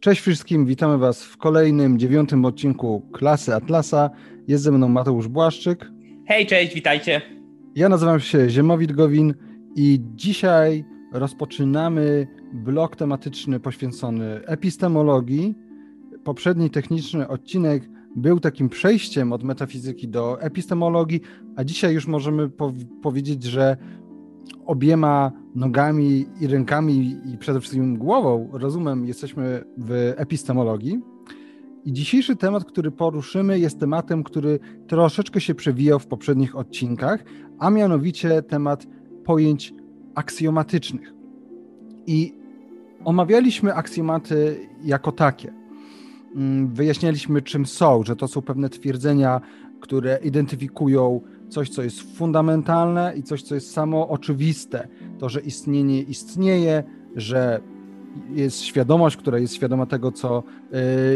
Cześć wszystkim, witamy Was w kolejnym, dziewiątym odcinku Klasy Atlasa. Jest ze mną Mateusz Błaszczyk. Hej, cześć, witajcie. Ja nazywam się Ziemowit Gowin i dzisiaj rozpoczynamy blok tematyczny poświęcony epistemologii. Poprzedni techniczny odcinek był takim przejściem od metafizyki do epistemologii, a dzisiaj już możemy po powiedzieć, że obiema nogami i rękami i przede wszystkim głową, rozumem, jesteśmy w epistemologii. I dzisiejszy temat, który poruszymy, jest tematem, który troszeczkę się przewijał w poprzednich odcinkach, a mianowicie temat pojęć aksjomatycznych. I omawialiśmy aksjomaty jako takie. Mm, wyjaśnialiśmy, czym są, że to są pewne twierdzenia, które identyfikują coś, co jest fundamentalne i coś, co jest samo oczywiste. To, że istnienie istnieje, że jest świadomość, która jest świadoma tego, co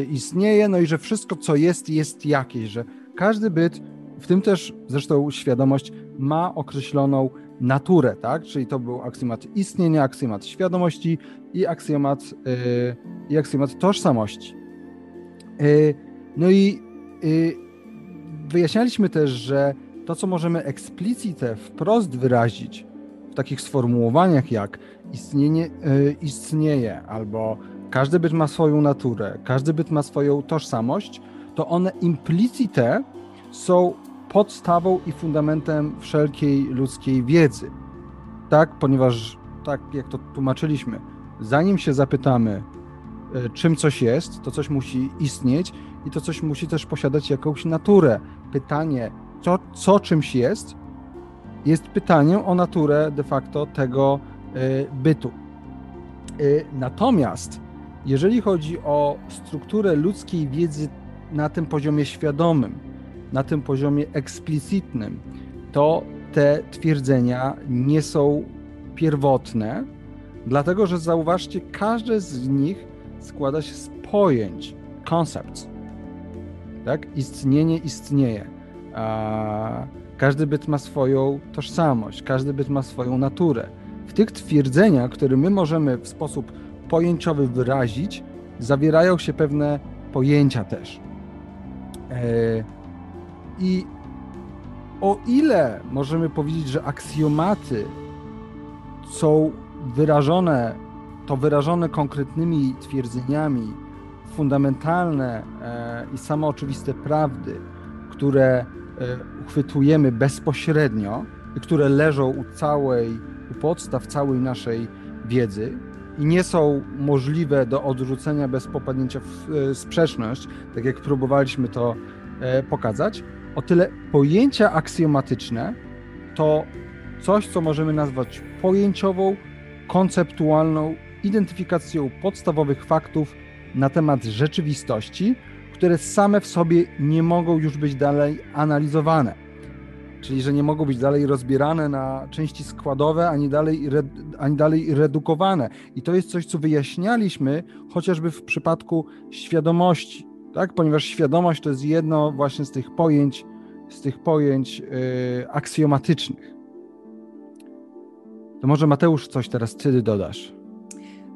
y, istnieje, no i że wszystko, co jest, jest jakieś, że każdy byt, w tym też zresztą świadomość, ma określoną naturę, tak? Czyli to był aksjomat istnienia, aksjomat świadomości i aksjomat, y, i aksjomat tożsamości. Y, no i wyjaśnialiśmy też, że to, co możemy eksplicite, wprost wyrazić w takich sformułowaniach jak istnienie, yy, istnieje albo każdy byt ma swoją naturę, każdy byt ma swoją tożsamość, to one implicite są podstawą i fundamentem wszelkiej ludzkiej wiedzy. Tak, ponieważ tak jak to tłumaczyliśmy, zanim się zapytamy, y, czym coś jest, to coś musi istnieć i to coś musi też posiadać jakąś naturę. Pytanie, to, co czymś jest, jest pytaniem o naturę de facto tego y, bytu. Y, natomiast jeżeli chodzi o strukturę ludzkiej wiedzy na tym poziomie świadomym, na tym poziomie eksplicitnym, to te twierdzenia nie są pierwotne, dlatego że zauważcie, każde z nich składa się z pojęć, concepts. Tak? Istnienie istnieje. A każdy byt ma swoją tożsamość, każdy byt ma swoją naturę. W tych twierdzeniach, które my możemy w sposób pojęciowy wyrazić, zawierają się pewne pojęcia też. E, I o ile możemy powiedzieć, że aksjomaty są wyrażone, to wyrażone konkretnymi twierdzeniami, fundamentalne e, i samooczywiste prawdy, które uchwytujemy bezpośrednio które leżą u całej, u podstaw całej naszej wiedzy i nie są możliwe do odrzucenia bez popadnięcia w e, sprzeczność, tak jak próbowaliśmy to e, pokazać, o tyle pojęcia aksjomatyczne to coś, co możemy nazwać pojęciową, konceptualną identyfikacją podstawowych faktów na temat rzeczywistości, które same w sobie nie mogą już być dalej analizowane. Czyli, że nie mogą być dalej rozbierane na części składowe, ani dalej, ani dalej redukowane. I to jest coś, co wyjaśnialiśmy chociażby w przypadku świadomości, tak? ponieważ świadomość to jest jedno właśnie z tych pojęć, z tych pojęć yy, aksjomatycznych. To może Mateusz coś teraz ty dodasz.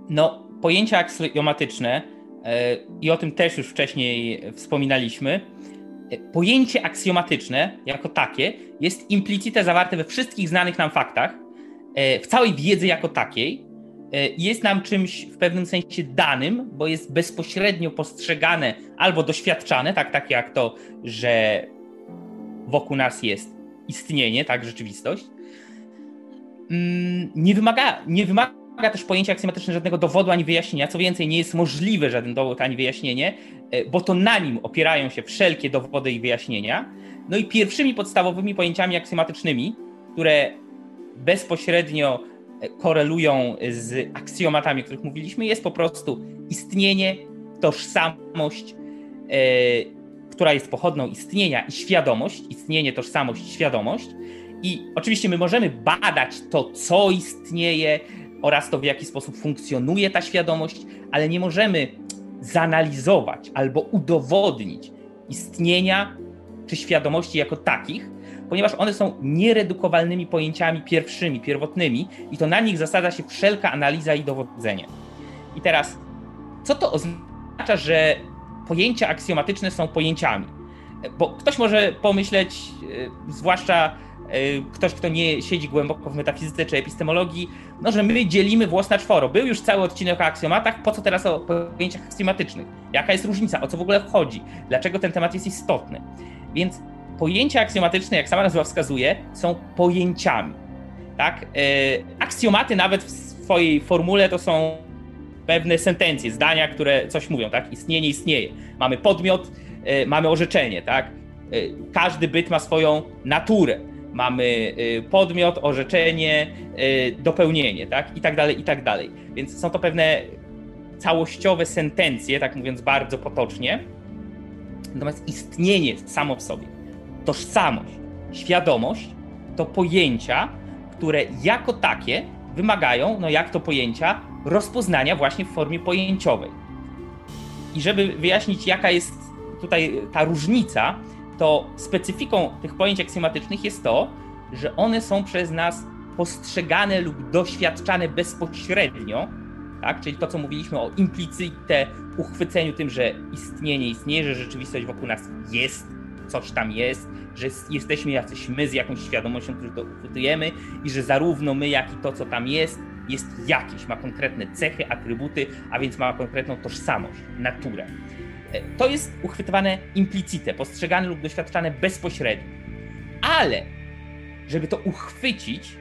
No, pojęcia aksjomatyczne i o tym też już wcześniej wspominaliśmy. E, pojęcie aksjomatyczne jako takie jest implicite zawarte we wszystkich znanych nam faktach, e, w całej wiedzy jako takiej. Jest nam czymś w pewnym sensie danym, bo jest bezpośrednio postrzegane albo doświadczane, tak, tak jak to, że wokół nas jest istnienie, tak, rzeczywistość. Mm, nie wymaga, nie wymaga wymaga też pojęcia aksjomatyczne żadnego dowodu ani wyjaśnienia. Co więcej, nie jest możliwe żaden dowód ani wyjaśnienie, e, bo to na nim opierają się wszelkie dowody i wyjaśnienia. No i pierwszymi podstawowymi pojęciami aksjomatycznymi, które bezpośrednio e, korelują z aksjomatami, o których mówiliśmy, jest po prostu istnienie, tożsamość, e, która jest pochodną istnienia i świadomość, istnienie, tożsamość, świadomość. I oczywiście my możemy badać to, co istnieje, oraz to, w jaki sposób funkcjonuje ta świadomość, ale nie możemy zanalizować albo udowodnić istnienia czy świadomości jako takich, ponieważ one są nieredukowalnymi pojęciami pierwszymi, pierwotnymi i to na nich zasada się wszelka analiza i dowodzenie. I teraz, co to oznacza? że pojęcia aksjomatyczne są pojęciami. Bo ktoś może pomyśleć, e, zwłaszcza ktoś, kto nie siedzi głęboko w metafizyce czy epistemologii, no, że my dzielimy włos na czworo. Był już cały odcinek o aksjomatach, po co teraz o pojęciach aksjomatycznych? Jaka jest różnica? O co w ogóle chodzi? Dlaczego ten temat jest istotny? Więc pojęcia aksjomatyczne, jak sama nazwa wskazuje, są pojęciami. Tak? E, aksjomaty nawet w swojej formule to są pewne sentencje, zdania, które coś mówią, tak? Istnienie istnieje. Mamy podmiot, e, mamy orzeczenie, tak? E, każdy byt ma swoją naturę. Mamy podmiot, orzeczenie, dopełnienie, tak? I tak dalej, i tak dalej. Więc są to pewne całościowe sentencje, tak mówiąc bardzo potocznie. Natomiast istnienie samo w sobie tożsamość, świadomość to pojęcia, które jako takie wymagają, no jak to pojęcia, rozpoznania właśnie w formie pojęciowej. I żeby wyjaśnić, jaka jest tutaj ta różnica, to specyfiką tych pojęć aksjomatycznych jest to, że one są przez nas postrzegane lub doświadczane bezpośrednio, tak? czyli to, co mówiliśmy o implicite uchwyceniu tym, że istnienie istnieje, że rzeczywistość wokół nas jest, coś tam jest, że jesteśmy jacyś my z jakąś świadomością, którą to uchwytujemy i że zarówno my, jak i to, co tam jest, jest jakieś, ma konkretne cechy, atrybuty, a więc ma konkretną tożsamość, naturę. E, to jest uchwytywane implicite, postrzegane lub doświadczane bezpośrednio. Ale, żeby to uchwycić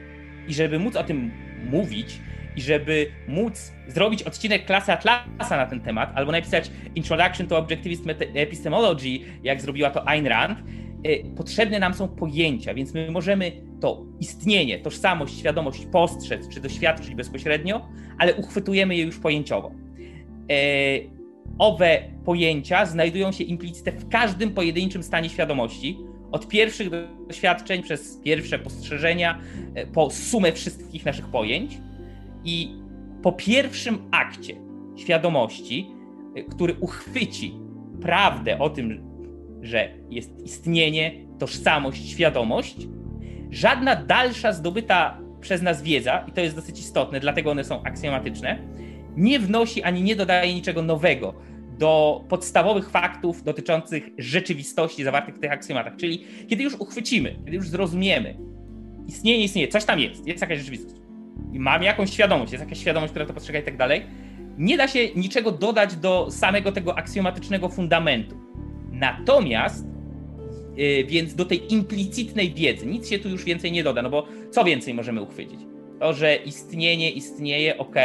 i żeby móc o tym mówić, i żeby móc zrobić odcinek klasy Atlasa na ten temat, albo napisać Introduction to Objectivist Epistemology, jak zrobiła to Ayn Rand, e, potrzebne nam są pojęcia, więc my możemy to istnienie, tożsamość, świadomość postrzec czy doświadczyć bezpośrednio, ale uchwytujemy je już pojęciowo. E, owe pojęcia znajdują się implicite w każdym pojedynczym stanie świadomości, od pierwszych doświadczeń przez pierwsze postrzeżenia, e, po sumę wszystkich naszych pojęć. I po pierwszym akcie świadomości, y, który uchwyci prawdę o tym, że jest istnienie, tożsamość, świadomość, żadna dalsza zdobyta przez nas wiedza, i to jest dosyć istotne, dlatego one są aksjomatyczne, nie wnosi ani nie dodaje niczego nowego do podstawowych faktów dotyczących rzeczywistości zawartych w tych aksjomatach. Czyli kiedy już uchwycimy, kiedy już zrozumiemy, istnieje, istnieje, coś tam jest, jest jakaś rzeczywistość i mam jakąś świadomość, jest jakaś świadomość, która to postrzega i tak dalej, nie da się niczego dodać do samego tego aksjomatycznego fundamentu. Natomiast, yy, więc do tej implicitnej wiedzy nic się tu już więcej nie doda, no bo co więcej możemy uchwycić? To, że istnienie istnieje, ok,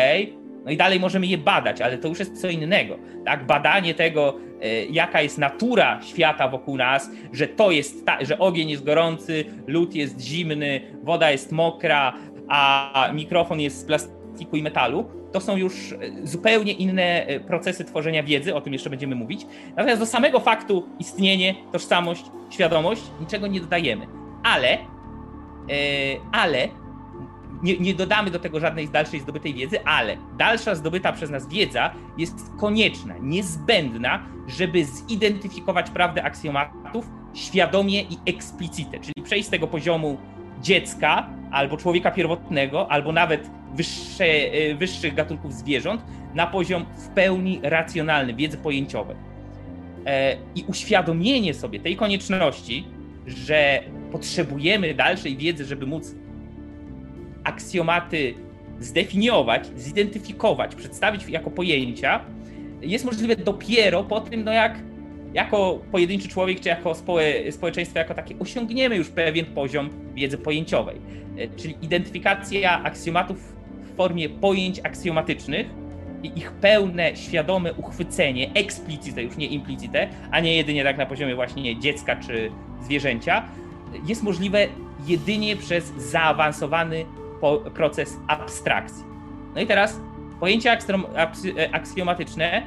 no i dalej możemy je badać, ale to już jest co innego. Tak? Badanie tego, yy, jaka jest natura świata wokół nas, że to jest, ta, że ogień jest gorący, lód jest zimny, woda jest mokra, a mikrofon jest z plastiku i metalu, to są już e, zupełnie inne e, procesy tworzenia wiedzy, o tym jeszcze będziemy mówić. Natomiast do samego faktu istnienie, tożsamość, świadomość niczego nie dodajemy. Ale, e, ale nie, nie, dodamy do tego żadnej dalszej zdobytej wiedzy, ale dalsza zdobyta przez nas wiedza jest konieczna, niezbędna, żeby zidentyfikować prawdę aksjomatów świadomie i eksplicite, czyli przejść z tego poziomu dziecka albo człowieka pierwotnego, albo nawet wyższe, e, wyższych gatunków zwierząt na poziom w pełni racjonalny, wiedzy pojęciowej. E, I uświadomienie sobie tej konieczności, że potrzebujemy dalszej wiedzy, żeby móc aksjomaty zdefiniować, zidentyfikować, przedstawić jako pojęcia, jest możliwe dopiero po tym, no jak jako pojedynczy człowiek, czy jako społe, społeczeństwo, jako takie osiągniemy już pewien poziom wiedzy pojęciowej. E, czyli identyfikacja aksjomatów w formie pojęć aksjomatycznych i ich pełne, świadome uchwycenie, explicite, już nie implicite, a nie jedynie tak na poziomie właśnie dziecka czy zwierzęcia, jest możliwe jedynie przez zaawansowany proces abstrakcji. No i teraz pojęcia e, aksjomatyczne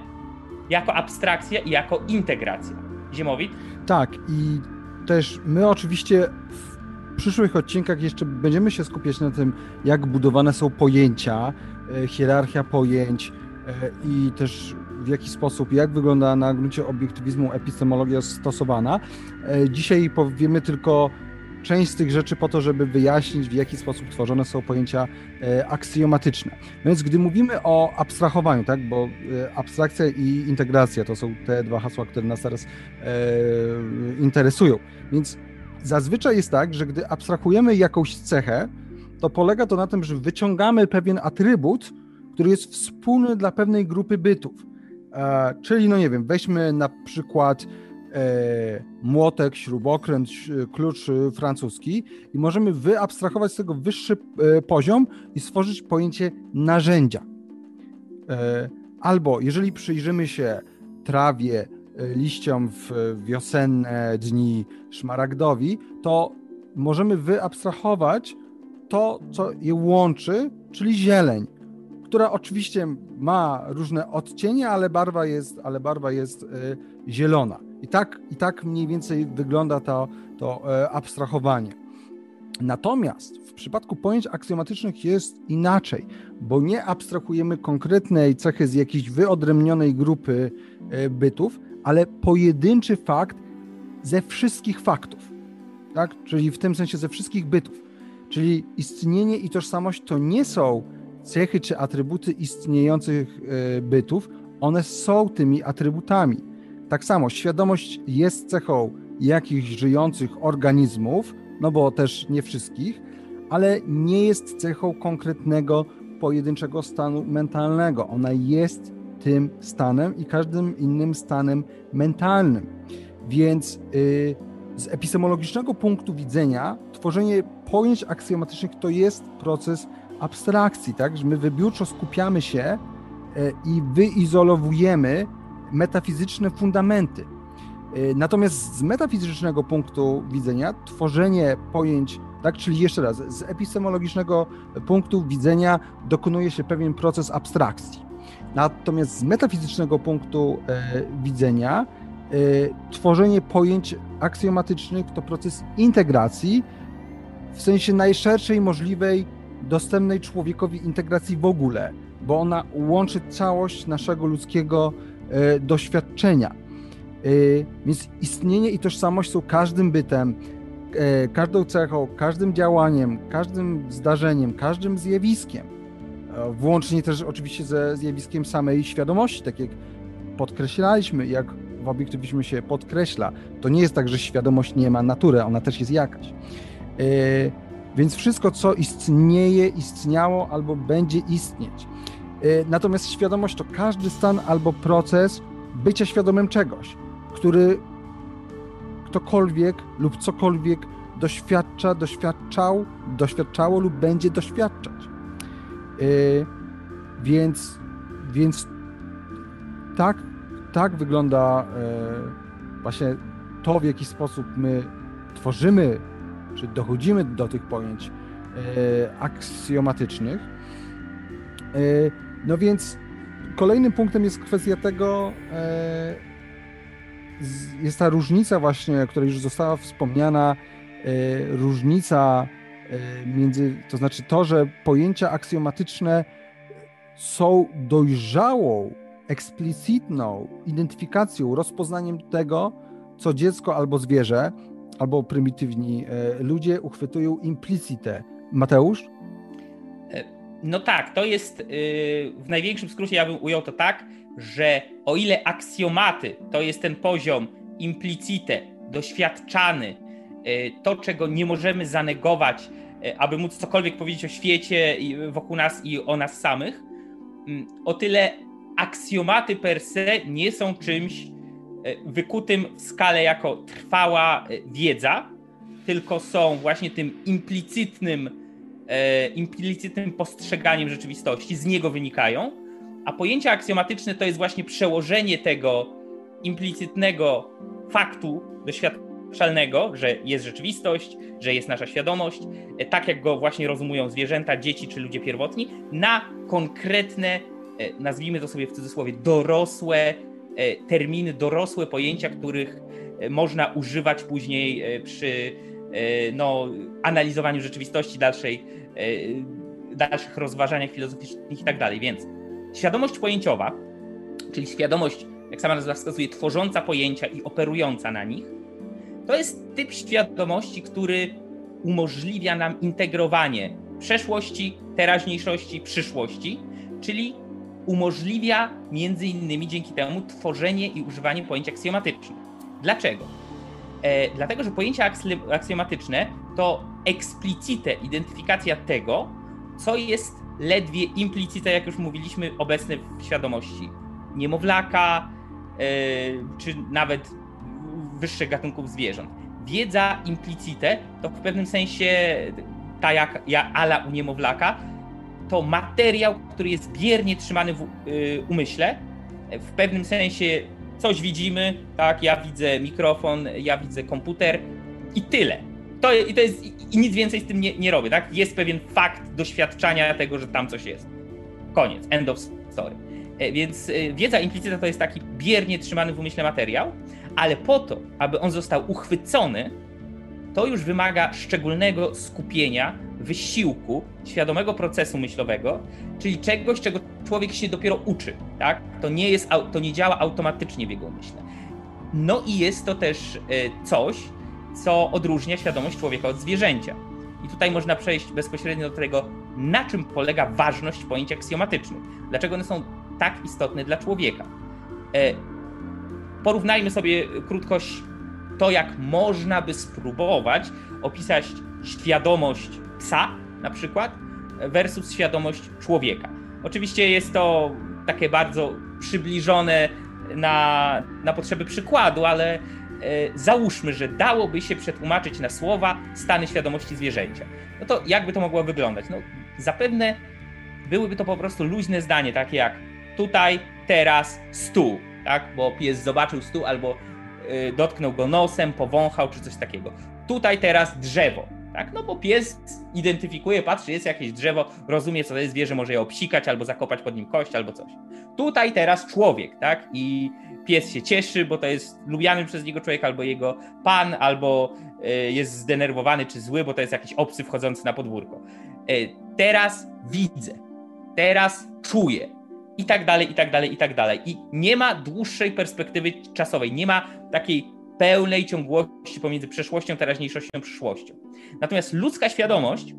jako abstrakcja i jako integracja. Ziemowit? Tak, i też my oczywiście w przyszłych odcinkach jeszcze będziemy się skupiać na tym, jak budowane są pojęcia, e, hierarchia pojęć e, i też w jaki sposób, jak wygląda na gruncie obiektywizmu epistemologia stosowana. Dzisiaj powiemy tylko część z tych rzeczy po to, żeby wyjaśnić, w jaki sposób tworzone są pojęcia e, aksjomatyczne. No więc gdy mówimy o abstrahowaniu, tak, bo e, abstrakcja i integracja to są te dwa hasła, które nas teraz e, interesują. Więc zazwyczaj jest tak, że gdy abstrahujemy jakąś cechę, to polega to na tym, że wyciągamy pewien atrybut, który jest wspólny dla pewnej grupy bytów. Czyli, no nie wiem, weźmy na przykład młotek, śrubokręt, klucz francuski i możemy wyabstrahować z tego wyższy e, poziom i stworzyć pojęcie narzędzia. Albo jeżeli przyjrzymy się trawie, liściom w wiosenne dni szmaragdowi, to możemy wyabstrahować to, co je łączy, czyli zieleń która oczywiście ma różne odcienie, ale barwa jest, ale barwa jest y, zielona. I tak, I tak mniej więcej wygląda to, to y, abstrahowanie. Natomiast w przypadku pojęć aksjomatycznych jest inaczej, bo nie abstrahujemy konkretnej cechy z jakiejś wyodrębnionej grupy y, bytów, ale pojedynczy fakt ze wszystkich faktów. Tak? Czyli w tym sensie ze wszystkich bytów. Czyli istnienie i tożsamość to nie są cechy czy atrybuty istniejących e, bytów, one są tymi atrybutami. Tak samo świadomość jest cechą jakichś żyjących organizmów, no bo też nie wszystkich, ale nie jest cechą konkretnego, pojedynczego stanu mentalnego. Ona jest tym stanem i każdym innym stanem mentalnym. Więc yy, z epistemologicznego punktu widzenia tworzenie pojęć aksjomatycznych to jest proces abstrakcji, tak? Że my wybiórczo skupiamy się e, i wyizolowujemy metafizyczne fundamenty. E, natomiast z metafizycznego punktu widzenia tworzenie pojęć, tak, czyli jeszcze raz, z epistemologicznego punktu widzenia dokonuje się pewien proces abstrakcji. Natomiast z metafizycznego punktu e, widzenia tworzenie pojęć aksjomatycznych to proces integracji w sensie najszerszej możliwej dostępnej człowiekowi integracji w ogóle, bo ona łączy całość naszego ludzkiego e, doświadczenia. E, więc istnienie i tożsamość są każdym bytem, e, każdą cechą, każdym działaniem, każdym zdarzeniem, każdym zjawiskiem. Włącznie też oczywiście ze zjawiskiem samej świadomości, tak jak podkreślaliśmy, jak w obiektywizmie się podkreśla. To nie jest tak, że świadomość nie ma natury, ona też jest jakaś. Więc wszystko, co istnieje, istniało albo będzie istnieć. Y, natomiast świadomość to każdy stan albo proces bycia świadomym czegoś, który ktokolwiek lub cokolwiek doświadcza, doświadczał, doświadczało lub będzie doświadczać. Y, więc, więc tak, tak wygląda y, właśnie to, w jaki sposób my tworzymy czy dochodzimy do tych pojęć e, aksjomatycznych. E, no więc kolejnym punktem jest kwestia tego, e, jest ta różnica właśnie, która już została wspomniana, różnica między, to znaczy to, że pojęcia aksjomatyczne są dojrzałą, eksplicitną identyfikacją, rozpoznaniem tego, co dziecko albo zwierzę albo prymitywni e, ludzie uchwytują implicite. Mateusz? E, no tak, to jest y, w największym skrócie, ja bym ujął to tak, że o ile aksjomaty to jest ten poziom implicite, doświadczany, y, to czego nie możemy zanegować, y, aby móc cokolwiek powiedzieć o świecie wokół nas i o nas samych, mm, o tyle aksjomaty per se nie są czymś wykutym w skalę jako trwała e, wiedza, tylko są właśnie tym implicytnym, e, implicytnym postrzeganiem rzeczywistości, z niego wynikają, a pojęcie aksjomatyczne to jest właśnie przełożenie tego implicytnego faktu doświadczalnego, że jest rzeczywistość, że jest nasza świadomość, tak jak go właśnie rozumują zwierzęta, dzieci czy ludzie pierwotni, na konkretne, nazwijmy to sobie w cudzysłowie, dorosłe E, terminy, dorosłe pojęcia, których e, można używać później e, przy no, analizowaniu rzeczywistości dalszej, dalszych rozważaniach filozoficznych i tak dalej. Więc świadomość pojęciowa, czyli świadomość, jak sama nazwa wskazuje, tworząca pojęcia i operująca na nich, to jest typ świadomości, który umożliwia nam integrowanie przeszłości, teraźniejszości, przyszłości, czyli umożliwia między innymi dzięki temu tworzenie i używanie pojęć aksjomatycznych. Dlaczego? E, dlatego, że pojęcia aksjomatyczne to eksplicite identyfikacja tego, co jest ledwie implicite, jak już mówiliśmy, obecne w świadomości niemowlaka, e, czy nawet wyższych gatunków zwierząt. Wiedza implicite to w pewnym sensie ta jak, jak ala u niemowlaka, to materiał, który jest biernie trzymany w y, umyśle. W pewnym sensie coś widzimy, tak, ja widzę mikrofon, ja widzę komputer i tyle. To, i, to jest, I nic więcej z tym nie, nie robię, tak? Jest pewien fakt doświadczania tego, że tam coś jest. Koniec, end of story. E, więc e, wiedza implicyta to jest taki biernie trzymany w umyśle materiał, ale po to, aby on został uchwycony, to już wymaga szczególnego skupienia, wysiłku, świadomego procesu myślowego, czyli czegoś, czego człowiek się dopiero uczy. Tak? To, nie jest, to nie działa automatycznie w jego umyśle. No i jest to też e, coś, co odróżnia świadomość człowieka od zwierzęcia. I tutaj można przejść bezpośrednio do tego, na czym polega ważność pojęć aksjomatycznych. Dlaczego one są tak istotne dla człowieka. E, porównajmy sobie krótkość to, jak można by spróbować opisać świadomość psa, na przykład, versus świadomość człowieka. Oczywiście jest to takie bardzo przybliżone na, na potrzeby przykładu, ale e, załóżmy, że dałoby się przetłumaczyć na słowa stany świadomości zwierzęcia. No to jakby to mogło wyglądać? No, zapewne byłyby to po prostu luźne zdanie, takie jak tutaj, teraz, stół, tak? Bo pies zobaczył stół albo dotknął go nosem, powąchał czy coś takiego. Tutaj teraz drzewo. Tak? No bo pies identyfikuje, patrzy, jest jakieś drzewo, rozumie, co to jest zwierzę, może je obsikać albo zakopać pod nim kość albo coś. Tutaj teraz człowiek, tak? I pies się cieszy, bo to jest lubiany przez niego człowiek, albo jego pan, albo y, jest zdenerwowany czy zły, bo to jest jakiś obcy wchodzący na podwórko. Y, teraz widzę, teraz czuję, i tak dalej, i tak dalej, i tak dalej. I nie ma dłuższej perspektywy czasowej, nie ma takiej pełnej ciągłości pomiędzy przeszłością, teraźniejszością, przyszłością. Natomiast ludzka świadomość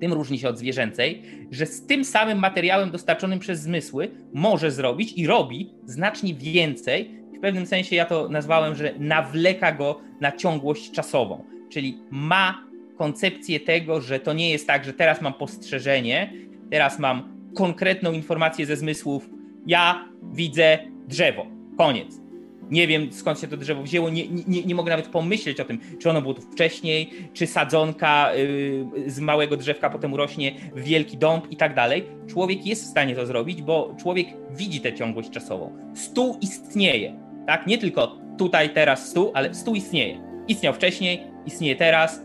tym różni się od zwierzęcej, że z tym samym materiałem dostarczonym przez zmysły może zrobić i robi znacznie więcej. W pewnym sensie ja to nazwałem, że nawleka go na ciągłość czasową, czyli ma koncepcję tego, że to nie jest tak, że teraz mam postrzeżenie, teraz mam konkretną informację ze zmysłów. Ja widzę drzewo. Koniec. Nie wiem skąd się to drzewo wzięło, nie, nie, nie mogę nawet pomyśleć o tym, czy ono było tu wcześniej, czy sadzonka yy, z małego drzewka potem urośnie w wielki dąb i tak dalej. Człowiek jest w stanie to zrobić, bo człowiek widzi tę ciągłość czasową. Stół istnieje, tak? Nie tylko tutaj, teraz stół, ale stół istnieje. Istniał wcześniej, istnieje teraz.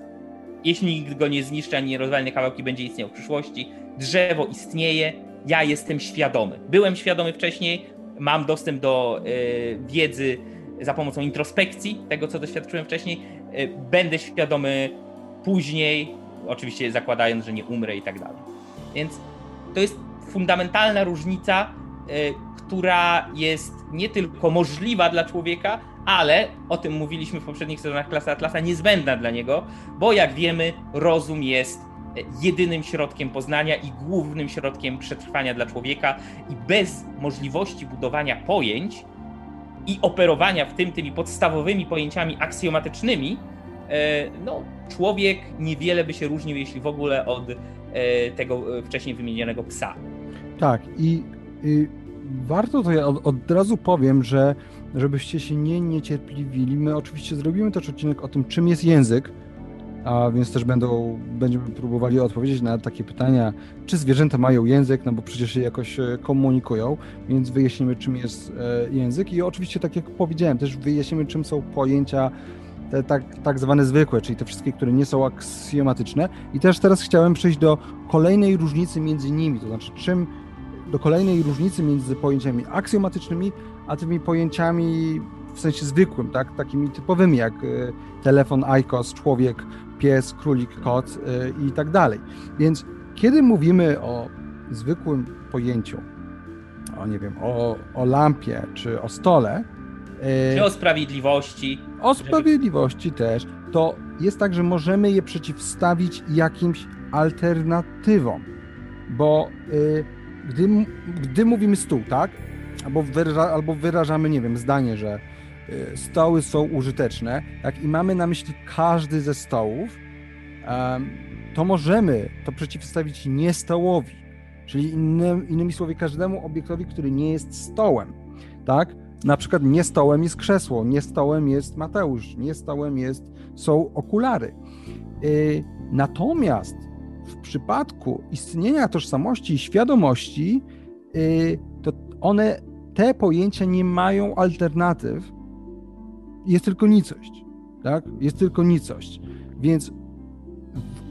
Jeśli nikt go nie zniszczy ani nie rozwalnie kawałki, będzie istniał w przyszłości drzewo istnieje, ja jestem świadomy. Byłem świadomy wcześniej, mam dostęp do y, wiedzy za pomocą introspekcji, tego co doświadczyłem wcześniej, y, będę świadomy później, oczywiście zakładając, że nie umrę i tak dalej. Więc to jest fundamentalna różnica, y, która jest nie tylko możliwa dla człowieka, ale o tym mówiliśmy w poprzednich sezonach Klasa Atlasa, niezbędna dla niego, bo jak wiemy, rozum jest jedynym środkiem poznania i głównym środkiem przetrwania dla człowieka i bez możliwości budowania pojęć i operowania w tym tymi podstawowymi pojęciami aksjomatycznymi, e, no, człowiek niewiele by się różnił, jeśli w ogóle od e, tego e, wcześniej wymienionego psa. Tak, i, i warto to ja od, od, razu powiem, że żebyście się nie niecierpliwili, my oczywiście zrobimy też odcinek o tym, czym jest język, a więc też będą, będziemy próbowali odpowiedzieć na takie pytania, czy zwierzęta mają język, no bo przecież się jakoś e, komunikują, więc wyjaśnimy, czym jest e, język i oczywiście, tak jak powiedziałem, też wyjaśnimy, czym są pojęcia te tak, tak zwane zwykłe, czyli te wszystkie, które nie są aksjomatyczne. I też teraz chciałem przejść do kolejnej różnicy między nimi, to znaczy czym, do kolejnej różnicy między pojęciami aksjomatycznymi, a tymi pojęciami w sensie zwykłym, tak? takimi typowymi jak e, telefon, ICOS, człowiek, pies, królik, kot y, i tak dalej. Więc kiedy mówimy o zwykłym pojęciu, o nie wiem, o, o lampie czy o stole, y, czy o sprawiedliwości. O sprawiedliwości żeby... też, to jest tak, że możemy je przeciwstawić jakimś alternatywom, bo y, gdy, gdy mówimy stół, tak? Albo, wyraża, albo wyrażamy, nie wiem, zdanie, że stoły są użyteczne, tak? I mamy na myśli każdy ze stołów, to możemy to przeciwstawić nie stołowi, czyli innym, innymi słowy każdemu obiektowi, który nie jest stołem, tak? Na przykład nie stołem jest krzesło, nie stołem jest Mateusz, nie stołem jest, są okulary. Y, natomiast w przypadku istnienia tożsamości i świadomości, y, to one, te pojęcia nie mają alternatyw, jest tylko nicość, tak? Jest tylko nicość. Więc w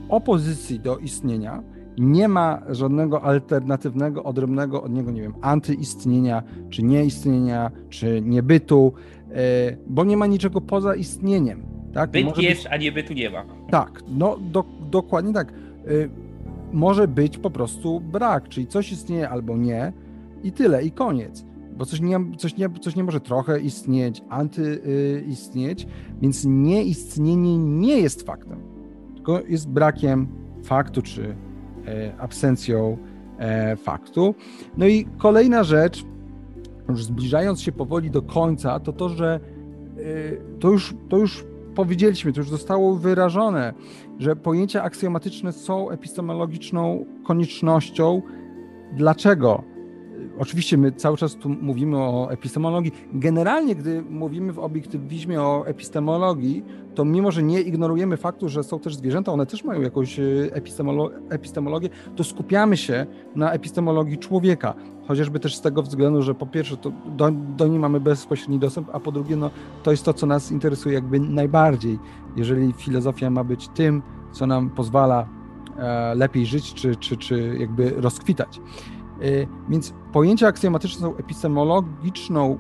opozycji do istnienia nie ma żadnego alternatywnego, odrębnego od niego, nie wiem, antyistnienia, czy nieistnienia, czy niebytu, e, bo nie ma niczego poza istnieniem. Tak? Byt może jest, być... a nie bytu nie ma. Tak, no do, dokładnie tak. E, może być po prostu brak, czyli coś istnieje albo nie i tyle, i koniec. Bo coś nie, coś nie, coś nie może trochę istnieć, antyistnieć, więc nieistnienie nie jest faktem, tylko jest brakiem faktu czy E, absencją e, faktu. No i kolejna rzecz, już zbliżając się powoli do końca, to to, że e, to już, to już powiedzieliśmy, to już zostało wyrażone, że pojęcia aksjomatyczne są epistemologiczną koniecznością. Dlaczego? Oczywiście my cały czas tu mówimy o epistemologii. Generalnie, gdy mówimy w obiektywizmie o epistemologii, to mimo, że nie ignorujemy faktu, że są też zwierzęta, one też mają jakąś e, epistemolo epistemologię, to skupiamy się na epistemologii człowieka. Chociażby też z tego względu, że po pierwsze do, do niej mamy bezpośredni dostęp, a po drugie no, to jest to, co nas interesuje jakby najbardziej. Jeżeli filozofia ma być tym, co nam pozwala e, lepiej żyć, czy, czy, czy jakby rozkwitać. E, więc pojęcia aksjomatyczne są epistemologiczną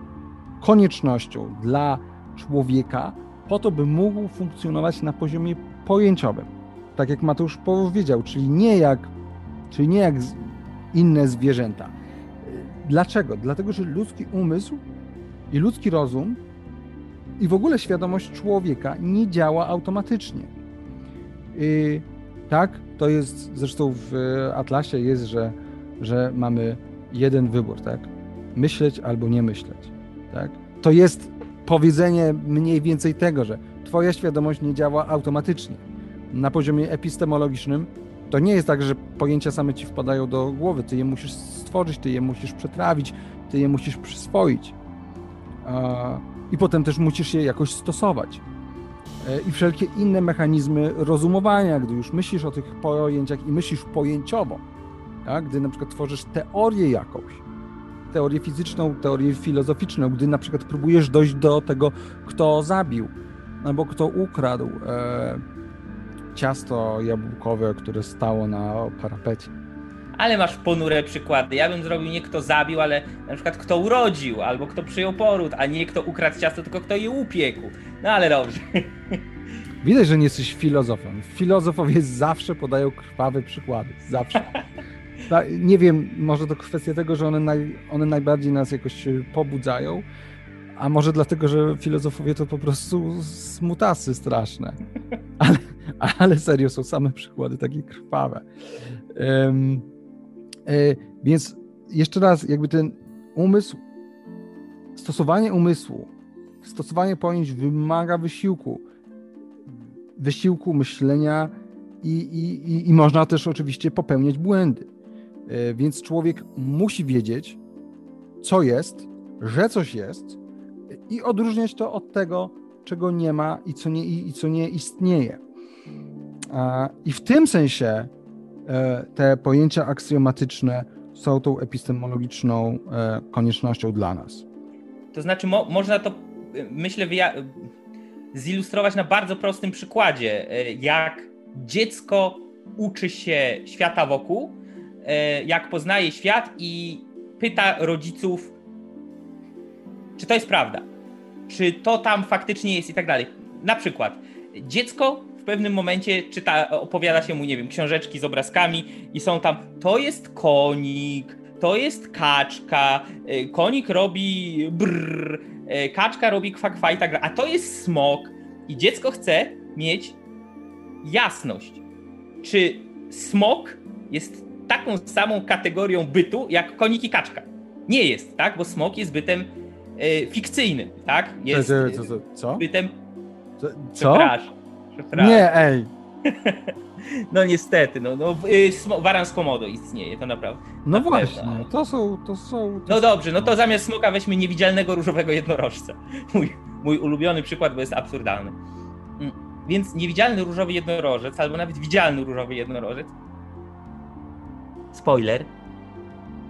koniecznością dla człowieka, po to, by mógł funkcjonować na poziomie pojęciowym. Tak jak Mateusz powiedział, czyli nie jak, czyli nie jak inne zwierzęta. Dlaczego? Dlatego, że ludzki umysł i ludzki rozum i w ogóle świadomość człowieka nie działa automatycznie. I tak, to jest zresztą w Atlasie jest, że, że mamy jeden wybór, tak? Myśleć albo nie myśleć, tak? To jest powiedzenie mniej więcej tego, że twoja świadomość nie działa automatycznie. Na poziomie epistemologicznym to nie jest tak, że pojęcia same ci wpadają do głowy, ty je musisz stworzyć, ty je musisz przetrawić, ty je musisz przyswoić. I potem też musisz je jakoś stosować. E, I wszelkie inne mechanizmy rozumowania, gdy już myślisz o tych pojęciach i myślisz pojęciowo, tak? gdy na przykład tworzysz teorię jakąś, teorię fizyczną, teorię filozoficzną, gdy na przykład próbujesz dojść do tego, kto zabił, albo kto ukradł e, ciasto jabłkowe, które stało na parapecie. Ale masz ponure przykłady. Ja bym zrobił nie kto zabił, ale na przykład kto urodził, albo kto przyjął poród, a nie kto ukradł ciasto, tylko kto je upiekł. No ale dobrze. Widać, że nie jesteś filozofem. Filozofowie zawsze podają krwawe przykłady. Zawsze. nie wiem, może to kwestia tego, że one, naj, one najbardziej nas jakoś pobudzają, a może dlatego, że filozofowie to po prostu smutasy straszne. Ale, ale serio, są same przykłady takie krwawe. Um, e, więc jeszcze raz, jakby ten umysł, stosowanie umysłu, stosowanie pojęć wymaga wysiłku. Wysiłku myślenia i, i, i można też oczywiście popełniać błędy. E, więc człowiek musi wiedzieć, co jest, że coś jest i odróżniać to od tego, czego nie ma i co nie, i co nie istnieje. I w tym sensie e, te pojęcia aksjomatyczne są tą epistemologiczną e, koniecznością dla nas. To znaczy, mo można to, myślę, zilustrować na bardzo prostym przykładzie, jak dziecko uczy się świata wokół, E, jak poznaje świat i pyta rodziców, czy to jest prawda, czy to tam faktycznie jest i tak dalej. Na przykład, dziecko w pewnym momencie czyta, opowiada się mu, nie wiem, książeczki z obrazkami i są tam, to jest konik, to jest kaczka, e, konik robi brrr, e, kaczka robi kwakwa i tak dalej, a to jest smok i dziecko chce mieć jasność. Czy smok jest taką samą kategorią bytu jak konik i kaczka? Nie jest, tak? Bo smok jest bytem e, fikcyjnym, tak? Jest Co? co, co, co? bytem. Co? Przepraszam. przepraszam. Nie, ej. No niestety, no, no y, waran z komodo istnieje, to naprawdę. No Na właśnie, pewno. to są, to są... To No dobrze, no to zamiast smoka weźmy niewidzialnego różowego jednorożca. Mój, mój ulubiony przykład, bo jest absurdalny. Mm, Więc niewidzialny różowy jednorożec, albo nawet widzialny różowy jednorożec, spoiler,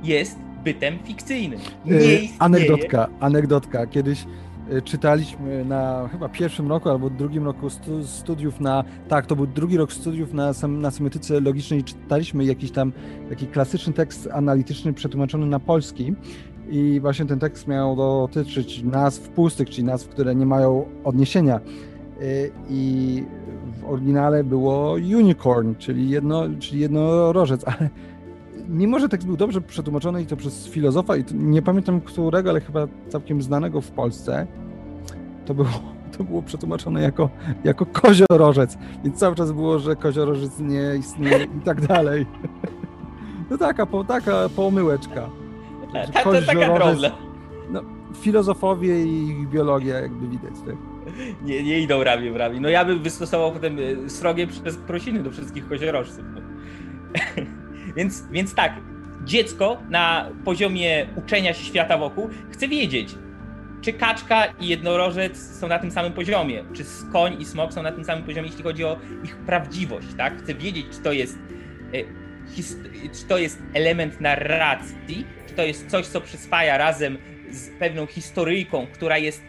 jest bytem fikcyjnym. Nie Y, istnieje. Anegdotka, anegdotka. Kiedyś y, czytaliśmy na chyba pierwszym roku albo drugim roku stu, studiów na, tak, to był drugi rok studiów na, na semiotyce logicznej, czytaliśmy jakiś tam taki klasyczny tekst analityczny przetłumaczony na polski i właśnie ten tekst miał dotyczyć nazw pustych, czyli nazw, które nie mają odniesienia Y, i w oryginale było unicorn, czyli, jedno, czyli jednorożec, ale mimo, że tekst był dobrze przetłumaczony i to przez filozofa, i nie pamiętam którego, ale chyba całkiem znanego w Polsce, to było, to było przetłumaczone jako, jako koziorożec, więc cały czas było, że koziorożec nie istnieje i tak dalej. No taka, po, taka pomyłeczka. Ta, to taka drobna. No, filozofowie i biologia jakby widać, tak? Nie, nie idą ramię w ramię. No ja bym wystosował potem y, srogie przez prosiny do wszystkich koziorożców. Więc, więc tak, dziecko na poziomie uczenia się świata wokół chce wiedzieć, czy kaczka i jednorożec są na tym samym poziomie, czy koń i smok są na tym samym poziomie, jeśli chodzi o ich prawdziwość, tak? Chce wiedzieć, czy to jest, his- czy to jest element narracji, czy to jest coś, co przyswaja razem z pewną historyjką, która jest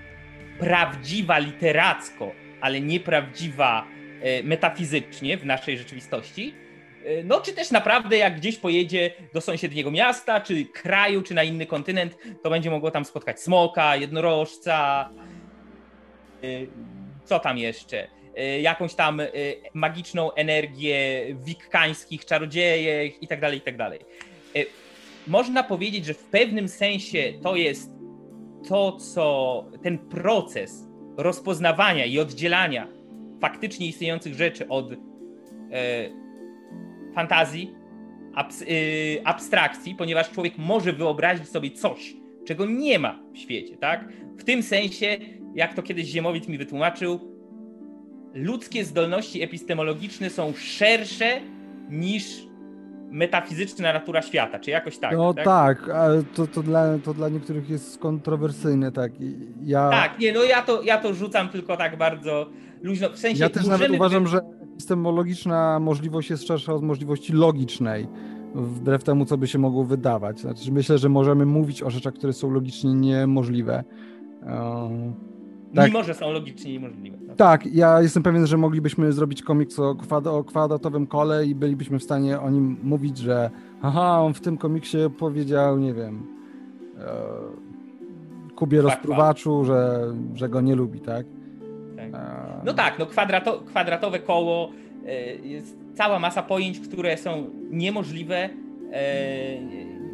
prawdziwa literacko, ale nieprawdziwa e, metafizycznie w naszej rzeczywistości. E, No, czy też naprawdę, jak gdzieś pojedzie do sąsiedniego miasta, czy kraju, czy na inny kontynent, to będzie mogło tam spotkać smoka, jednorożca, e, co tam jeszcze? E, Jakąś tam magiczną energię wikkańskich czarodziejek i tak dalej, i tak dalej. Można powiedzieć, że w pewnym sensie to jest to, co ten proces rozpoznawania i oddzielania faktycznie istniejących rzeczy od fantazji, abs, e, abstrakcji, ponieważ człowiek może wyobrazić sobie coś, czego nie ma w świecie, tak? W tym sensie, jak to kiedyś Ziemowit mi wytłumaczył, ludzkie zdolności epistemologiczne są szersze niż metafizyczna natura świata, czy jakoś tak. No tak, ale to, to, dla, to dla niektórych jest kontrowersyjne, tak. Ja, Tak, nie, no ja to, ja to rzucam tylko tak bardzo luźno. W sensie ja też możemy nawet uważam, że epistemologiczna możliwość jest szersza od możliwości logicznej, wbrew temu, co by się mogło wydawać. Znaczy, myślę, że możemy mówić o rzeczach, które są logicznie niemożliwe. Um, tak. Mimo, że są logicznie niemożliwe. No. Tak, ja jestem pewien, że moglibyśmy zrobić komiks o, kwad o kwadratowym kole i bylibyśmy w stanie o nim mówić, że aha, on w tym komiksie powiedział, nie wiem, e, Kubie Kwa, kwa. rozpruwaczu, że, że go nie lubi, tak? Tak. E, No tak, no kwadrato, kwadratowe koło e, jest cała masa pojęć, które są niemożliwe, e,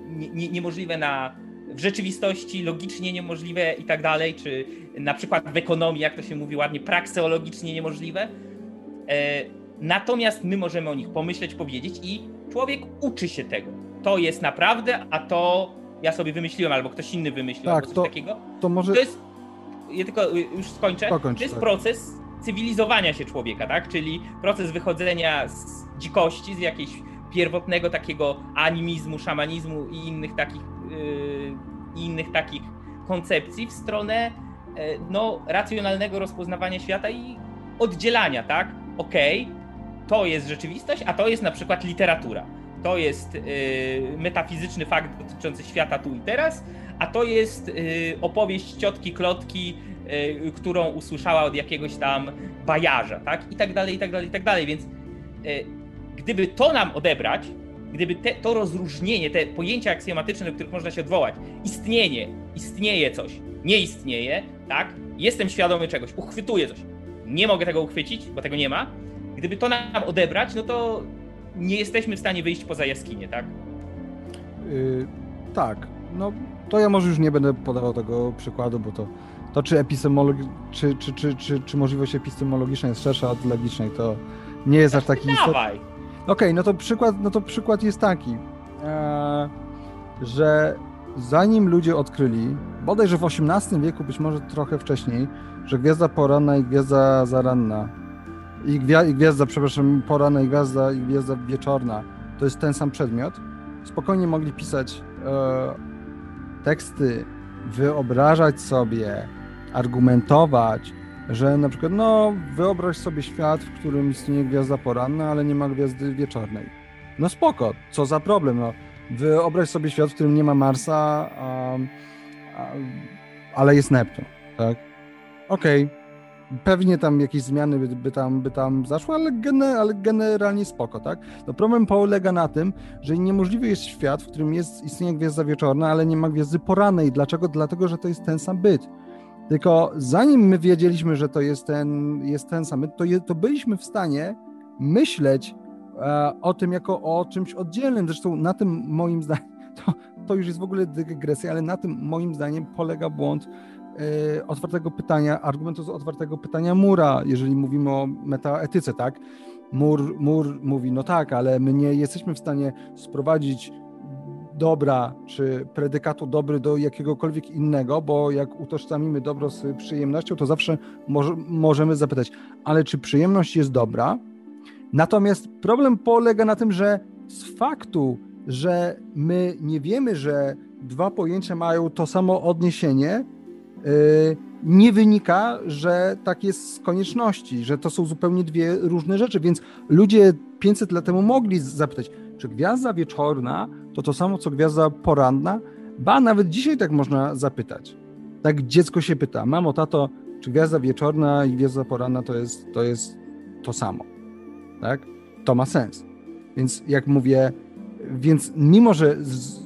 nie, nie, niemożliwe na, w rzeczywistości, logicznie niemożliwe i tak dalej, czy na przykład w ekonomii, jak to się mówi ładnie, prakseologicznie niemożliwe. E, natomiast my możemy o nich pomyśleć, powiedzieć i człowiek uczy się tego. To jest naprawdę, a to ja sobie wymyśliłem, albo ktoś inny wymyślił, Tak, albo coś to- takiego. To może... To jest, ja tylko y, już skończę, to jest tak. proces cywilizowania się człowieka, tak? Czyli proces wychodzenia z dzikości, z jakiegoś pierwotnego takiego animizmu, szamanizmu i innych takich, yy, innych takich koncepcji w stronę e, no, racjonalnego rozpoznawania świata i oddzielania, tak? Okej, to jest rzeczywistość, a to jest na przykład literatura. To jest yy, metafizyczny fakt dotyczący świata tu i teraz, a to jest y, opowieść ciotki Klotki, którą usłyszała od jakiegoś tam bajarza, tak? I tak dalej, i tak dalej, i tak dalej. Więc y, gdyby to nam odebrać, gdyby te, to rozróżnienie, te pojęcia aksjomatyczne, do których można się odwołać, istnienie, istnieje coś, nie istnieje, tak? Jestem świadomy czegoś, uchwytuję coś, nie mogę tego uchwycić, bo tego nie ma. Gdyby to nam odebrać, no to nie jesteśmy w stanie wyjść poza jaskinię, tak? Y, tak, no to ja może już nie będę podawał tego przykładu, bo to, to czy, epistemologi- czy, czy, czy, czy, czy możliwość epistemologiczna jest szersza od logicznej, to, Nie jest aż taki istotny. Okej, no to przykład, no to przykład jest taki, e, że zanim ludzie odkryli, bodajże w XVIII wieku, być może trochę wcześniej, że gwiazda poranna i gwiazda zaranna, i, gwia, i gwiazda, przepraszam, poranna i gwiazda i gwiazda wieczorna, to jest ten sam przedmiot, spokojnie mogli pisać e, teksty, wyobrażać sobie, argumentować, że na przykład, no, wyobraź sobie świat, w którym istnieje gwiazda poranna, ale nie ma gwiazdy wieczornej. No spoko, co za problem, no. Wyobraź sobie świat, w którym nie ma Marsa, a, a, ale jest Neptun, tak? Okej, okay. pewnie tam jakieś zmiany by, by, tam, by tam zaszły, ale, gene, ale generalnie spoko, tak? No problem polega na tym, że niemożliwy jest świat, w którym jest, istnieje gwiazda wieczorna, ale nie ma gwiazdy porannej. Dlaczego? Dlatego, że to jest ten sam byt. Tylko zanim my wiedzieliśmy, że to jest ten, jest ten sam, to, je, to byliśmy w stanie myśleć e, o tym jako o czymś oddzielnym. Zresztą na tym moim zdaniem, to, to już jest w ogóle dygresja, ale na tym moim zdaniem polega błąd e, otwartego pytania, argumentu z otwartego pytania Mura, jeżeli mówimy o metaetyce, tak? Mur, Mur mówi, no tak, ale my nie jesteśmy w stanie sprowadzić dobra, czy predykatu dobry do jakiegokolwiek innego, bo jak utożsamimy dobro z przyjemnością, to zawsze może, możemy zapytać, ale czy przyjemność jest dobra? Natomiast problem polega na tym, że z faktu, że my nie wiemy, że dwa pojęcia mają to samo odniesienie, yy, nie wynika, że tak jest z konieczności, że to są zupełnie dwie różne rzeczy, więc ludzie 500 lat temu mogli zapytać, czy gwiazda wieczorna to to samo, co gwiazda poranna? Ba, nawet dzisiaj tak można zapytać. Tak dziecko się pyta, mamo, tato, czy gwiazda wieczorna i gwiazda poranna to jest to, jest to samo? Tak? To ma sens. Więc jak mówię, więc mimo, że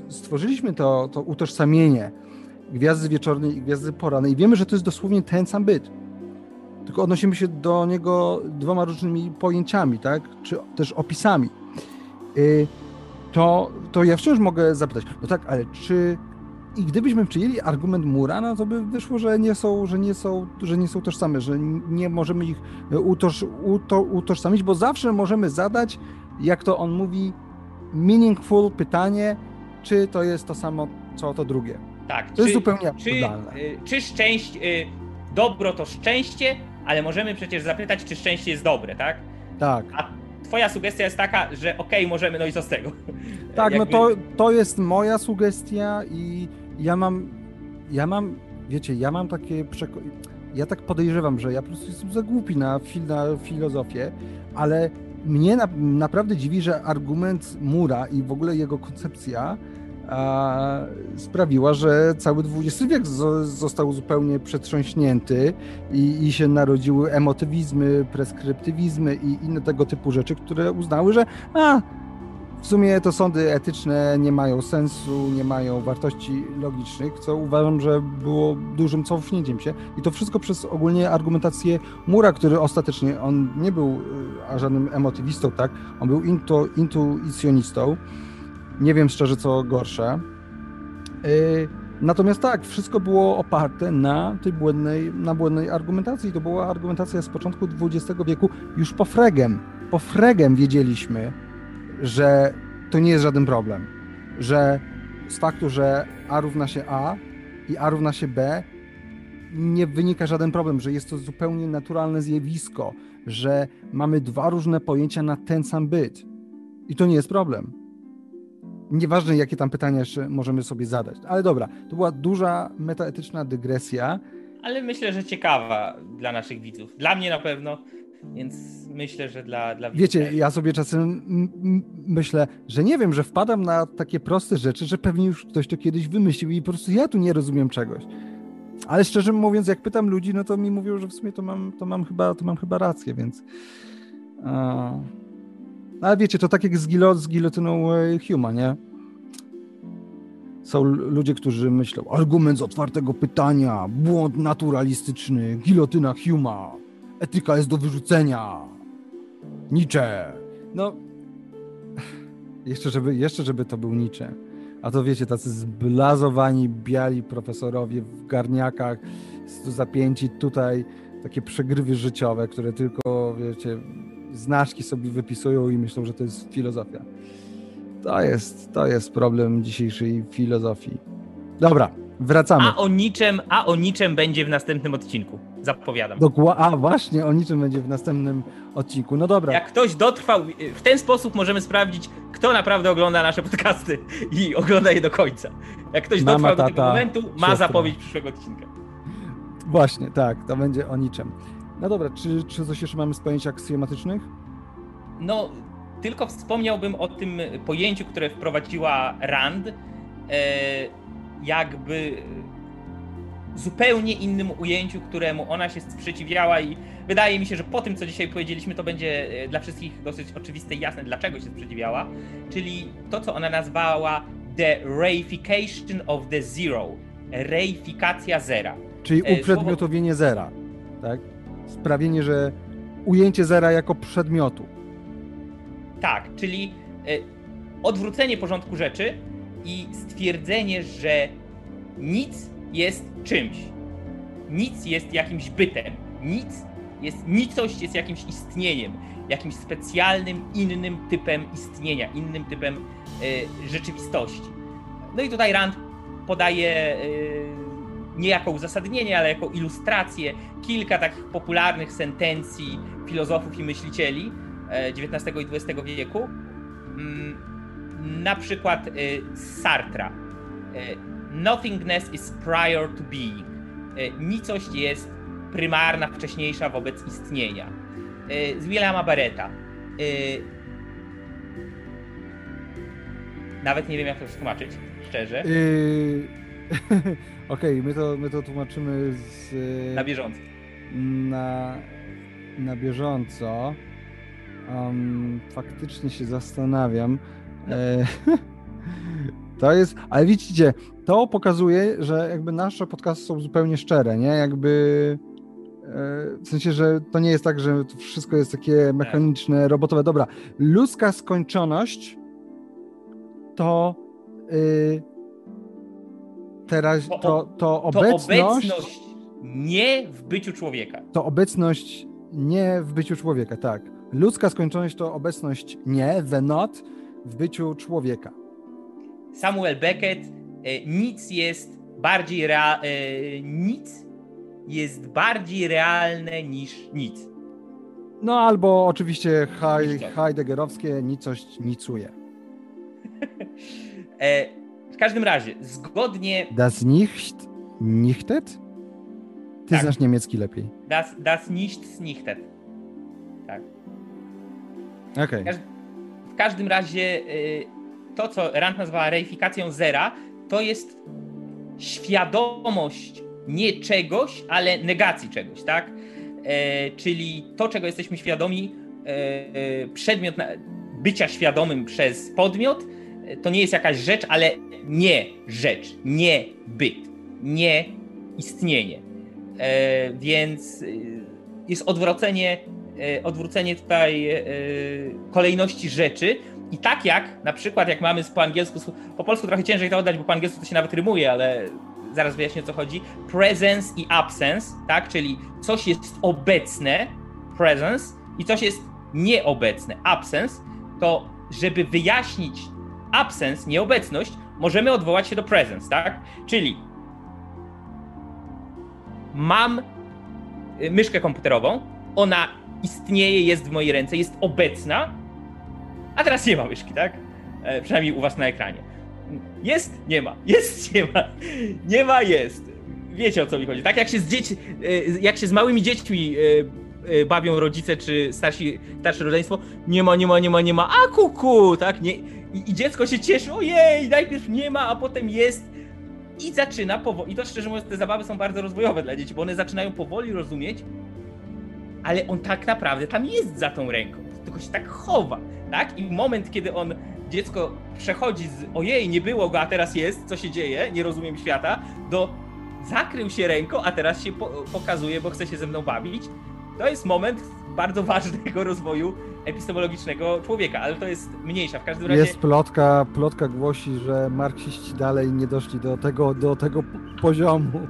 stworzyliśmy to, to utożsamienie gwiazdy wieczornej i gwiazdy porannej i wiemy, że to jest dosłownie ten sam byt, tylko odnosimy się do niego dwoma różnymi pojęciami, tak? Czy też opisami. Y, to, to ja wciąż mogę zapytać, no tak, ale czy i gdybyśmy przyjęli argument Mura, no to by wyszło, że nie są, że nie są, że nie są tożsame, że nie możemy ich utoż, uto, utożsamić, bo zawsze możemy zadać, jak to on mówi, meaningful pytanie, czy to jest to samo, co to drugie. Tak. To czy, jest zupełnie absurdalne. Czy, czy szczęście, y, dobro to szczęście, ale możemy przecież zapytać, czy szczęście jest dobre, tak? Tak. A twoja sugestia jest taka, że okej, okay, możemy, no i co z tego? Tak, no Jakby... no to, to jest moja sugestia i ja mam, ja mam, wiecie, ja mam takie przekonanie, ja tak podejrzewam, że ja po prostu jestem za głupi na, fil, na filozofię, ale mnie na, naprawdę dziwi, że argument Mura i w ogóle jego koncepcja sprawiła, że cały XX wiek został zupełnie przetrząśnięty i, i się narodziły emotywizmy, preskryptywizmy i inne tego typu rzeczy, które uznały, że a, w sumie to sądy etyczne nie mają sensu, nie mają wartości logicznych, co uważam, że było dużym cofnięciem się. I to wszystko przez ogólnie argumentację Mura, który ostatecznie, on nie był y, żadnym emotywistą, tak? On był intu, intuicjonistą nie wiem szczerze, co gorsze. Y, natomiast tak, wszystko było oparte na tej błędnej, na błędnej argumentacji. To była argumentacja z początku XX wieku, już po Fregem. Po Fregem wiedzieliśmy, że to nie jest żaden problem. Że z faktu, że A równa się A i A równa się B, nie wynika żaden problem, że jest to zupełnie naturalne zjawisko, że mamy dwa różne pojęcia na ten sam byt. I to nie jest problem. Nieważne, jakie tam pytania jeszcze możemy sobie zadać. Ale dobra, to była duża metaetyczna dygresja. Ale myślę, że ciekawa dla naszych widzów. Dla mnie na pewno, więc myślę, że dla, dla widzów. Wiecie, ja sobie czasem myślę, że nie wiem, że wpadam na takie proste rzeczy, że pewnie już ktoś to kiedyś wymyślił i po prostu ja tu nie rozumiem czegoś. Ale szczerze mówiąc, jak pytam ludzi, no to mi mówią, że w sumie to mam, to mam, chyba, to mam chyba rację, więc. No ale wiecie, to tak jak z, gilo, z gilotyną e, Huma, nie? Są ludzie, którzy myślą, argument z otwartego pytania, błąd naturalistyczny, gilotyna Huma, etyka jest do wyrzucenia, Nietzsche. No, jeszcze żeby, jeszcze żeby to był Nietzsche. A to wiecie, tacy zblazowani, biali profesorowie w garniakach, zapięci tutaj, takie przegrywy życiowe, które tylko, wiecie, znaczki sobie wypisują i myślą, że to jest filozofia. To jest, to jest problem dzisiejszej filozofii. Dobra, wracamy. A o niczym, a o niczym będzie w następnym odcinku. Zapowiadam. Dokła- a właśnie, o niczym będzie w następnym odcinku. No dobra. Jak ktoś dotrwał, w ten sposób możemy sprawdzić, kto naprawdę ogląda nasze podcasty i ogląda je do końca. Jak ktoś Mama, dotrwał do tego tata, momentu, ma siostra. zapowiedź przyszłego odcinka. Właśnie, tak, to będzie o niczym. No dobra, czy, czy coś jeszcze mamy z pojęć aksjomatycznych? No, tylko wspomniałbym o tym pojęciu, które wprowadziła Rand, e, jakby zupełnie innym ujęciu, któremu ona się sprzeciwiała i wydaje mi się, że po tym, co dzisiaj powiedzieliśmy, to będzie e, dla wszystkich dosyć oczywiste i jasne, dlaczego się sprzeciwiała, czyli to, co ona nazwała the reification of the zero, reifikacja zera. Czyli E, uprzedmiotowienie zera, tak? Sprawienie, że ujęcie zera jako przedmiotu. Tak, czyli e, odwrócenie porządku rzeczy i stwierdzenie, że nic jest czymś. Nic jest jakimś bytem. Nic jest, nicość jest jakimś istnieniem, jakimś specjalnym, innym typem istnienia, innym typem e, rzeczywistości. No i tutaj Rand podaje e, nie jako uzasadnienie, ale jako ilustrację kilka takich popularnych sentencji filozofów i myślicieli XIX i XX wieku. Mm, Na przykład y, Sartra. Y, Nothingness is prior to being. Y, Nicość jest prymarna, wcześniejsza wobec istnienia. Y, Z Willama Barretta. Y, Nawet nie wiem, jak to przetłumaczyć, szczerze, Yy... Okej, my, to, my to tłumaczymy z, na bieżąco. na, na bieżąco. Um, faktycznie się zastanawiam. E, to jest, ale widzicie, to pokazuje, że jakby nasze podcasty są zupełnie szczere, nie? Jakby e, w sensie, że to nie jest tak, że to wszystko jest takie mechaniczne, robotowe. Dobra, ludzka skończoność to y, teraz To- to, to To obecność, obecność nie w byciu człowieka. to obecność nie w byciu człowieka, tak. Ludzka skończoność to obecność nie, the not, w byciu człowieka. Samuel Beckett, e, nic jest bardziej rea- e, nic jest bardziej realne niż nic. No albo oczywiście. Heideggerowskie nicość nicuje. E, każdym razie, zgodnie Das nicht, nichtet? Ty Tak. znasz niemiecki lepiej. das, das nichts nichtet. Okej. Każ- W każdym razie y, to, co Rand nazwała reifikacją zera, to jest świadomość nie czegoś, ale negacji czegoś, tak? E, czyli to, czego jesteśmy świadomi, e, e, przedmiot na, bycia świadomym przez podmiot, to nie jest jakaś rzecz, ale nie rzecz, nie byt, nie istnienie. E, więc y, jest odwrócenie, e, odwrócenie tutaj e, kolejności rzeczy. I tak jak na przykład, jak mamy po angielsku, po polsku trochę ciężej to oddać, bo po angielsku to się nawet rymuje, ale zaraz wyjaśnię o co chodzi. Presence i absence, tak? Czyli coś jest obecne, presence, i coś jest nieobecne, absence, to żeby wyjaśnić absence, nieobecność, możemy odwołać się do presence, tak? Czyli mam y, myszkę komputerową, ona istnieje, jest w mojej ręce, jest obecna, a teraz nie ma myszki, tak? E, przynajmniej u was na ekranie. Jest, nie ma. Jest, nie ma. Nie ma, jest. Wiecie o co mi chodzi. Tak jak się z dzieci, e, jak się z małymi dziećmi e, e, bawią rodzice czy starsi, starsze rodzeństwo, nie ma, nie ma, nie ma, nie ma, a kuku, tak? Nie, i, I dziecko się cieszy, ojej, najpierw nie ma, a potem jest. I zaczyna powoli, i to szczerze mówiąc, te zabawy są bardzo rozwojowe dla dzieci, bo one zaczynają powoli rozumieć, ale on tak naprawdę tam jest za tą ręką, tylko się tak chowa, tak? I moment, kiedy on, dziecko przechodzi z ojej, nie było go, a teraz jest, co się dzieje, nie rozumiem świata, do zakrył się ręką, a teraz się po pokazuje, bo chce się ze mną bawić, to jest moment bardzo ważnego rozwoju epistemologicznego człowieka, ale to jest mniejsza. W każdym razie Jest plotka, plotka głosi, że marksiści dalej nie doszli do tego, do tego poziomu.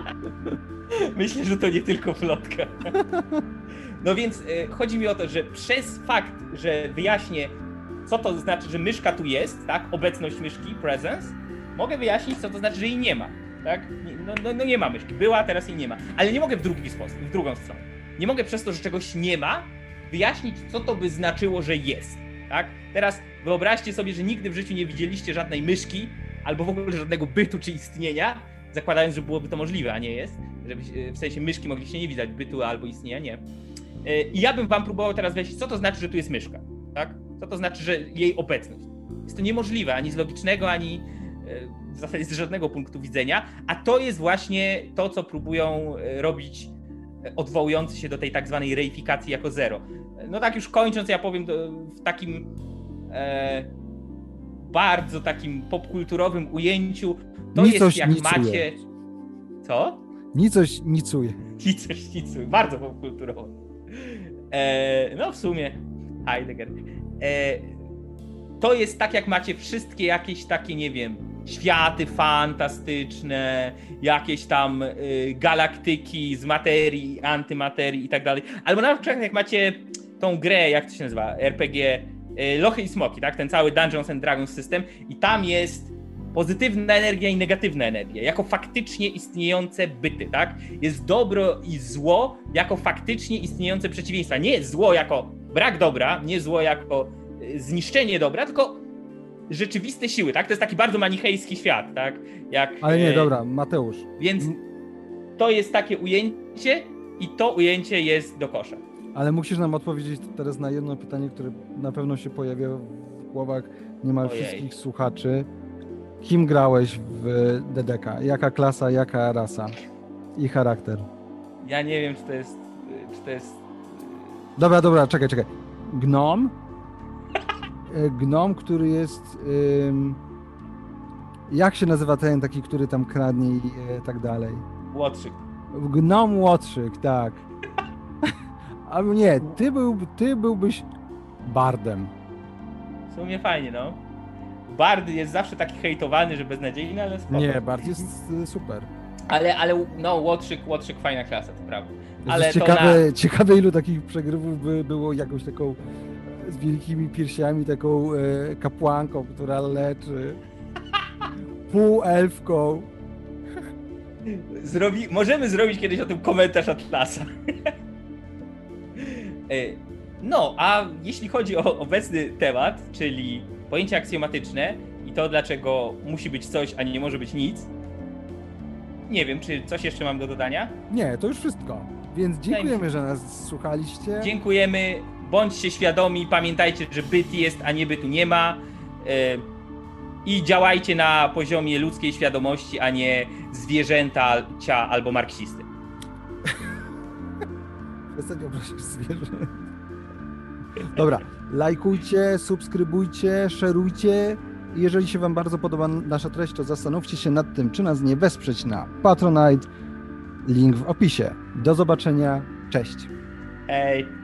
myślę, że to nie tylko plotka. No więc y, chodzi mi o to, że przez fakt, że wyjaśnię, co to znaczy, że myszka tu jest, tak? Obecność myszki, presence, mogę wyjaśnić, co to znaczy, że jej nie ma. Tak? No, no, no nie ma myszki. Była, teraz jej nie ma. Ale nie mogę w drugi sposób, w drugą stronę. Nie mogę przez to, że czegoś nie ma, wyjaśnić, co to by znaczyło, że jest. Tak? Teraz wyobraźcie sobie, że nigdy w życiu nie widzieliście żadnej myszki, albo w ogóle żadnego bytu czy istnienia, zakładając, że byłoby to możliwe, a nie jest. Żeby, w sensie myszki mogliście nie widać bytu albo istnienia, nie. I ja bym wam próbował teraz wyjaśnić, co to znaczy, że tu jest myszka. Tak? Co to znaczy, że jej obecność. Jest to niemożliwe ani z logicznego, ani w zasadzie z żadnego punktu widzenia, a to jest właśnie to, co próbują robić odwołujący się do tej tak zwanej reifikacji jako zero. No tak już kończąc, ja powiem w takim e, bardzo takim popkulturowym ujęciu, to Nicoś jest jak nicuje. macie... Co? Nicoś nicuje. Nicoś nicuje, bardzo popkulturowo. E, no w sumie Heidegger. E, to jest tak, jak macie wszystkie jakieś takie, nie wiem, światy fantastyczne, jakieś tam y, galaktyki z materii, antymaterii i tak dalej. Albo na przykład jak macie tą grę, jak to się nazywa, RPG, y, Lochy i Smoki, tak? Ten cały Dungeons and Dragons system i tam jest pozytywna energia i negatywna energia, jako faktycznie istniejące byty, tak? Jest dobro i zło jako faktycznie istniejące przeciwieństwa. Nie zło jako brak dobra, nie zło jako y, zniszczenie dobra, tylko rzeczywiste siły, tak? To jest taki bardzo manichejski świat, tak? Jak, Ale nie, e, dobra, Mateusz. Więc to jest takie ujęcie i to ujęcie jest do kosza. Ale musisz nam odpowiedzieć teraz na jedno pytanie, które na pewno się pojawia w głowach niemal Ojej. wszystkich słuchaczy. Kim grałeś w DDK? Jaka klasa, jaka rasa i charakter? Ja nie wiem, czy to jest. Czy to jest. Dobra, dobra, czekaj, czekaj. Gnom? E, Gnom, który jest. jak się nazywa ten taki, który tam kradnie i e, tak dalej? Łotrzyk. Gnom Łotrzyk, tak. Albo nie, ty, był, ty byłbyś bardem. W sumie fajnie, no. Bard jest zawsze taki hejtowany, że beznadziejny, ale spoko. Nie, bard jest y, super. Ale, ale no, Łotrzyk, Łotrzyk fajna klasa, to prawda. Ale ciekawe, ciekawe, ilu takich przegrywów by było jakąś taką z wielkimi piersiami, taką e, kapłanką, która leczy. Półelfką. Zrobi... Możemy zrobić kiedyś o tym komentarz Atlasa. E, no, a jeśli chodzi o obecny temat, czyli pojęcia aksjomatyczne i to, dlaczego musi być coś, a nie może być nic, nie wiem, czy coś jeszcze mam do dodania? Nie, to już wszystko. Więc dziękujemy, że nas słuchaliście. Dziękujemy, bądźcie świadomi, pamiętajcie, że byt jest, a nie bytu nie ma. e, I działajcie na poziomie ludzkiej świadomości, a nie zwierzęta cia albo marksisty. Przestań obrazić zwierzę. Dobra, lajkujcie, subskrybujcie, szerujcie. Jeżeli się Wam bardzo podoba nasza treść, to zastanówcie się nad tym, czy nas nie wesprzeć na Patronite. Link w opisie. Do zobaczenia. Cześć. Hej!